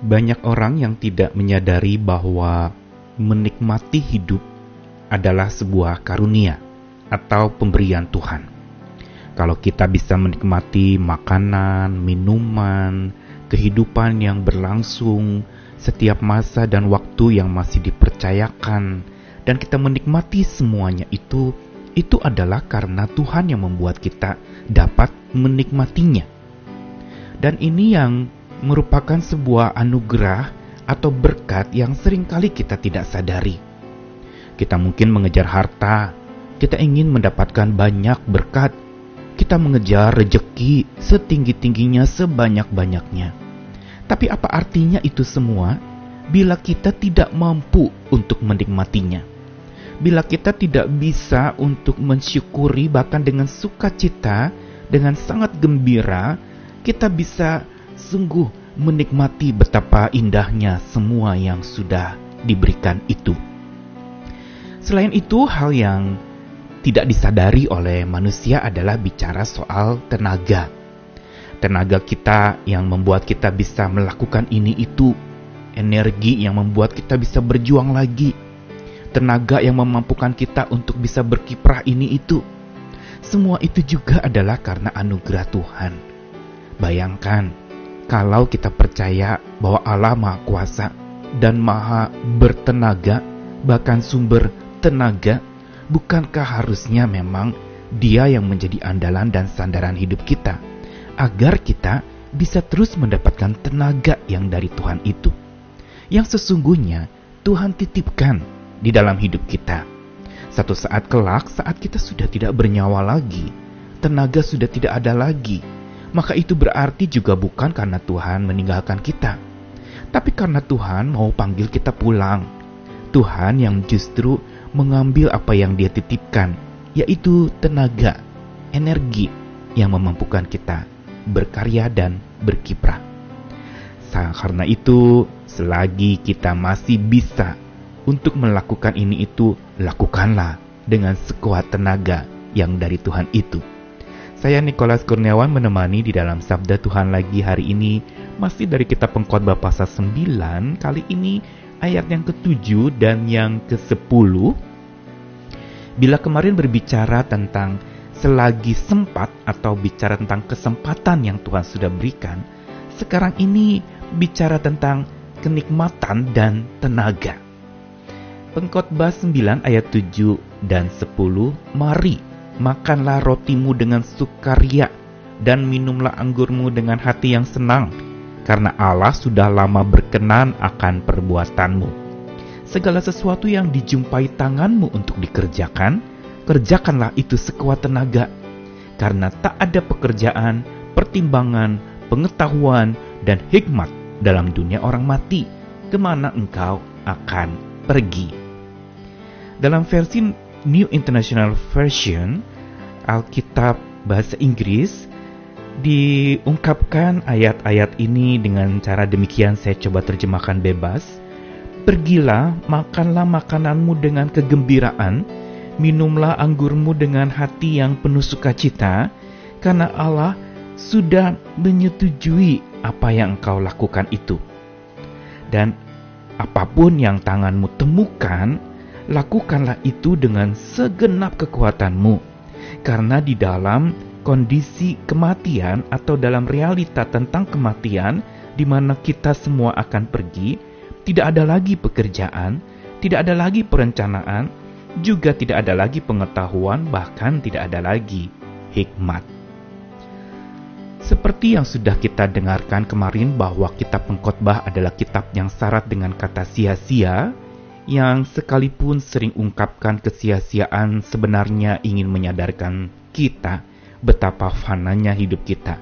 Banyak orang yang tidak menyadari bahwa menikmati hidup adalah sebuah karunia atau pemberian Tuhan. Kalau kita bisa menikmati makanan, minuman, kehidupan yang berlangsung setiap masa dan waktu yang masih dipercayakan, dan kita menikmati semuanya itu, itu adalah karena Tuhan yang membuat kita dapat menikmatinya. Dan ini yang merupakan sebuah anugerah atau berkat yang sering kali kita tidak sadari. Kita mungkin mengejar harta, kita ingin mendapatkan banyak berkat, kita mengejar rejeki setinggi-tingginya sebanyak-banyaknya. Tapi apa artinya itu semua bila kita tidak mampu untuk menikmatinya? Bila kita tidak bisa untuk mensyukuri bahkan dengan sukacita, dengan sangat gembira, kita bisa sungguh menikmati betapa indahnya semua yang sudah diberikan itu. Selain itu, hal yang tidak disadari oleh manusia adalah bicara soal tenaga. Tenaga kita yang membuat kita bisa melakukan ini itu, energi yang membuat kita bisa berjuang lagi, tenaga yang memampukan kita untuk bisa berkiprah ini itu. Semua itu juga adalah karena anugerah Tuhan. Bayangkan, kalau kita percaya bahwa Allah Maha Kuasa dan Maha Bertenaga, bahkan sumber tenaga, bukankah harusnya memang Dia yang menjadi andalan dan sandaran hidup kita, agar kita bisa terus mendapatkan tenaga yang dari Tuhan itu, yang sesungguhnya Tuhan titipkan di dalam hidup kita. Satu saat kelak, saat kita sudah tidak bernyawa lagi, tenaga sudah tidak ada lagi, maka itu berarti juga bukan karena Tuhan meninggalkan kita, tapi karena Tuhan mau panggil kita pulang. Tuhan yang justru mengambil apa yang Dia titipkan, yaitu tenaga, energi yang memampukan kita berkarya dan berkiprah. Karena itu, selagi kita masih bisa untuk melakukan ini itu, lakukanlah dengan sekuat tenaga yang dari Tuhan itu. Saya Nikolas Kurniawan menemani di dalam Sabda Tuhan lagi hari ini. Masih dari kitab Pengkhotbah pasal 9 kali ini ayat yang ke-7 dan yang ke-10 Bila kemarin berbicara tentang selagi sempat atau bicara tentang kesempatan yang Tuhan sudah berikan sekarang ini bicara tentang kenikmatan dan tenaga. Pengkhotbah 9 ayat 7 dan 10 Mari makanlah rotimu dengan sukaria dan minumlah anggurmu dengan hati yang senang karena Allah sudah lama berkenan akan perbuatanmu. Segala sesuatu yang dijumpai tanganmu untuk dikerjakan kerjakanlah itu sekuat tenaga karena tak ada pekerjaan pertimbangan pengetahuan dan hikmat dalam dunia orang mati ke mana engkau akan pergi. Dalam versi New International Version, Alkitab bahasa Inggris, diungkapkan ayat-ayat ini dengan cara demikian saya coba terjemahkan bebas. Pergilah, makanlah makananmu dengan kegembiraan, minumlah anggurmu dengan hati yang penuh sukacita, karena Allah sudah menyetujui apa yang engkau lakukan itu. Dan apa pun yang tanganmu temukan, lakukanlah itu dengan segenap kekuatanmu, karena di dalam kondisi kematian atau dalam realita tentang kematian, di mana kita semua akan pergi, tidak ada lagi pekerjaan, tidak ada lagi perencanaan, juga tidak ada lagi pengetahuan, bahkan tidak ada lagi hikmat. Seperti yang sudah kita dengarkan kemarin bahwa kitab pengkhotbah adalah kitab yang syarat dengan kata sia-sia, yang sekalipun sering ungkapkan kesia-siaan sebenarnya ingin menyadarkan kita betapa fananya hidup kita.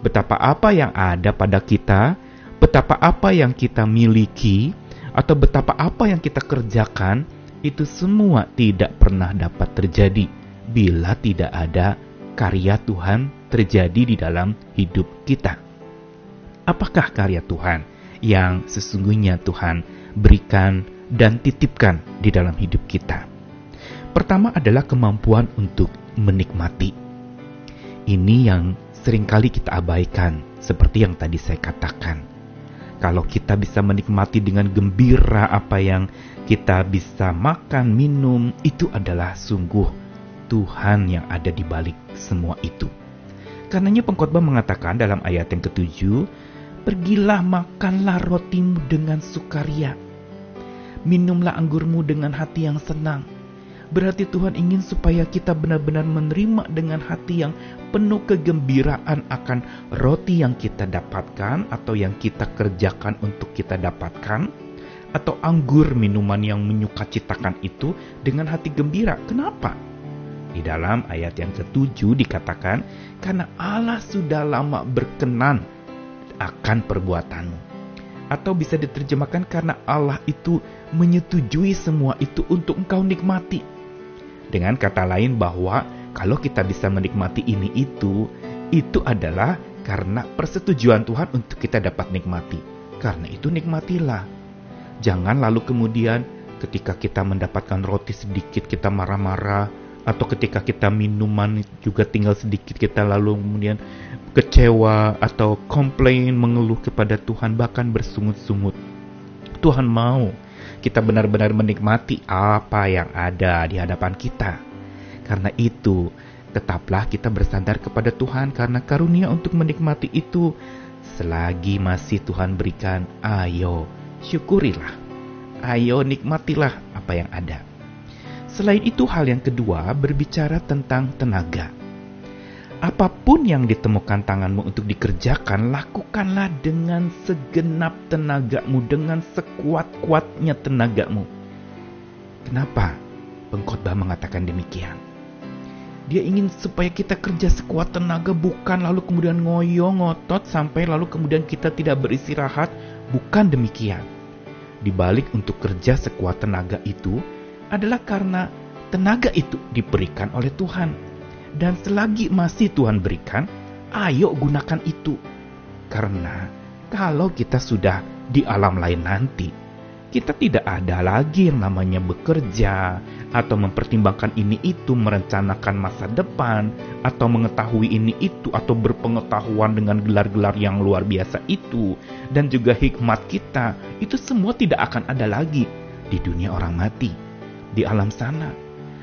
Betapa apa yang ada pada kita, betapa apa yang kita miliki, atau betapa apa yang kita kerjakan, itu semua tidak pernah dapat terjadi bila tidak ada karya Tuhan terjadi di dalam hidup kita. Apakah karya Tuhan yang sesungguhnya Tuhan berikan dan titipkan di dalam hidup kita. Pertama adalah kemampuan untuk menikmati. Ini yang sering kali kita abaikan, seperti yang tadi saya katakan. Kalau kita bisa menikmati dengan gembira apa yang kita bisa makan, minum, itu adalah sungguh Tuhan yang ada di balik semua itu. Karenanya pengkhotbah mengatakan dalam ayat yang ketujuh, Pergilah makanlah rotimu dengan sukaria. Minumlah anggurmu dengan hati yang senang Berarti Tuhan ingin supaya kita benar-benar menerima dengan hati yang penuh kegembiraan akan roti yang kita dapatkan atau yang kita kerjakan untuk kita dapatkan atau anggur minuman yang menyukacitakan itu dengan hati gembira. Kenapa? Di dalam ayat yang ketujuh dikatakan, karena Allah sudah lama berkenan akan perbuatanmu. Atau bisa diterjemahkan karena Allah itu menyetujui semua itu untuk engkau nikmati. Dengan kata lain bahwa kalau kita bisa menikmati ini itu, itu adalah karena persetujuan Tuhan untuk kita dapat nikmati. Karena itu nikmatilah. Jangan lalu kemudian ketika kita mendapatkan roti sedikit kita marah-marah atau ketika kita minuman juga tinggal sedikit kita lalu kemudian kecewa atau komplain mengeluh kepada Tuhan bahkan bersungut-sungut. Tuhan mau kita benar-benar menikmati apa yang ada di hadapan kita. Karena itu, tetaplah kita bersandar kepada Tuhan karena karunia untuk menikmati itu selagi masih Tuhan berikan, ayo syukurilah. Ayo nikmatilah apa yang ada. Selain itu hal yang kedua berbicara tentang tenaga. Apa pun yang ditemukan tanganmu untuk dikerjakan, lakukanlah dengan segenap tenagamu, dengan sekuat-kuatnya tenagamu. Kenapa pengkhotbah mengatakan demikian? Dia ingin supaya kita kerja sekuat tenaga, bukan lalu kemudian ngoyo ngotot sampai lalu kemudian kita tidak beristirahat. Bukan demikian. Di balik untuk kerja sekuat tenaga itu adalah karena tenaga itu diberikan oleh Tuhan dan selagi masih Tuhan berikan, ayo gunakan itu. Karena kalau kita sudah di alam lain nanti, kita tidak ada lagi yang namanya bekerja atau mempertimbangkan ini itu, merencanakan masa depan atau mengetahui ini itu atau berpengetahuan dengan gelar-gelar yang luar biasa itu dan juga hikmat kita. Itu semua tidak akan ada lagi di dunia orang mati, di alam sana.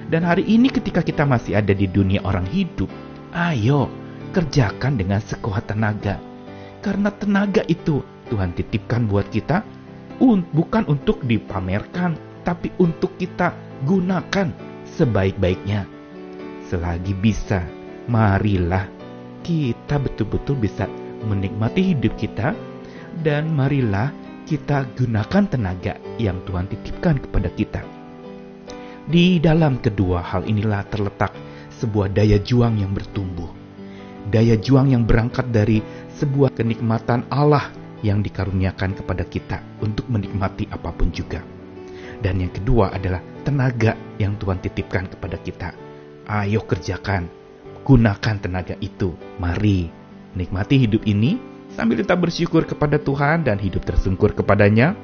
Dan hari ini ketika kita masih ada di dunia orang hidup, ayo kerjakan dengan sekuat tenaga. Karena tenaga itu Tuhan titipkan buat kita bukan untuk dipamerkan, tapi untuk kita gunakan sebaik-baiknya. Selagi bisa, marilah kita betul-betul bisa menikmati hidup kita dan marilah kita gunakan tenaga yang Tuhan titipkan kepada kita. Di dalam kedua hal inilah terletak sebuah daya juang yang bertumbuh. Daya juang yang berangkat dari sebuah kenikmatan Allah yang dikaruniakan kepada kita untuk menikmati apa pun juga. Dan yang kedua adalah tenaga yang Tuhan titipkan kepada kita. Ayo kerjakan, gunakan tenaga itu. Mari nikmati hidup ini sambil tetap bersyukur kepada Tuhan dan hidup tersungkur kepadanya.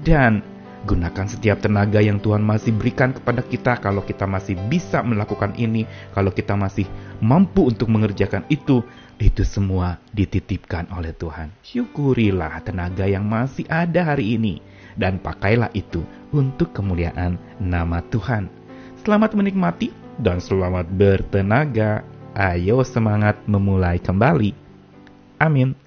Dan Gunakan setiap tenaga yang Tuhan masih berikan kepada kita kalau kita masih bisa melakukan ini, kalau kita masih mampu untuk mengerjakan itu, itu semua dititipkan oleh Tuhan. Syukurilah tenaga yang masih ada hari ini dan pakailah itu untuk kemuliaan nama Tuhan. Selamat menikmati dan selamat bertenaga. Ayo semangat memulai kembali. Amin.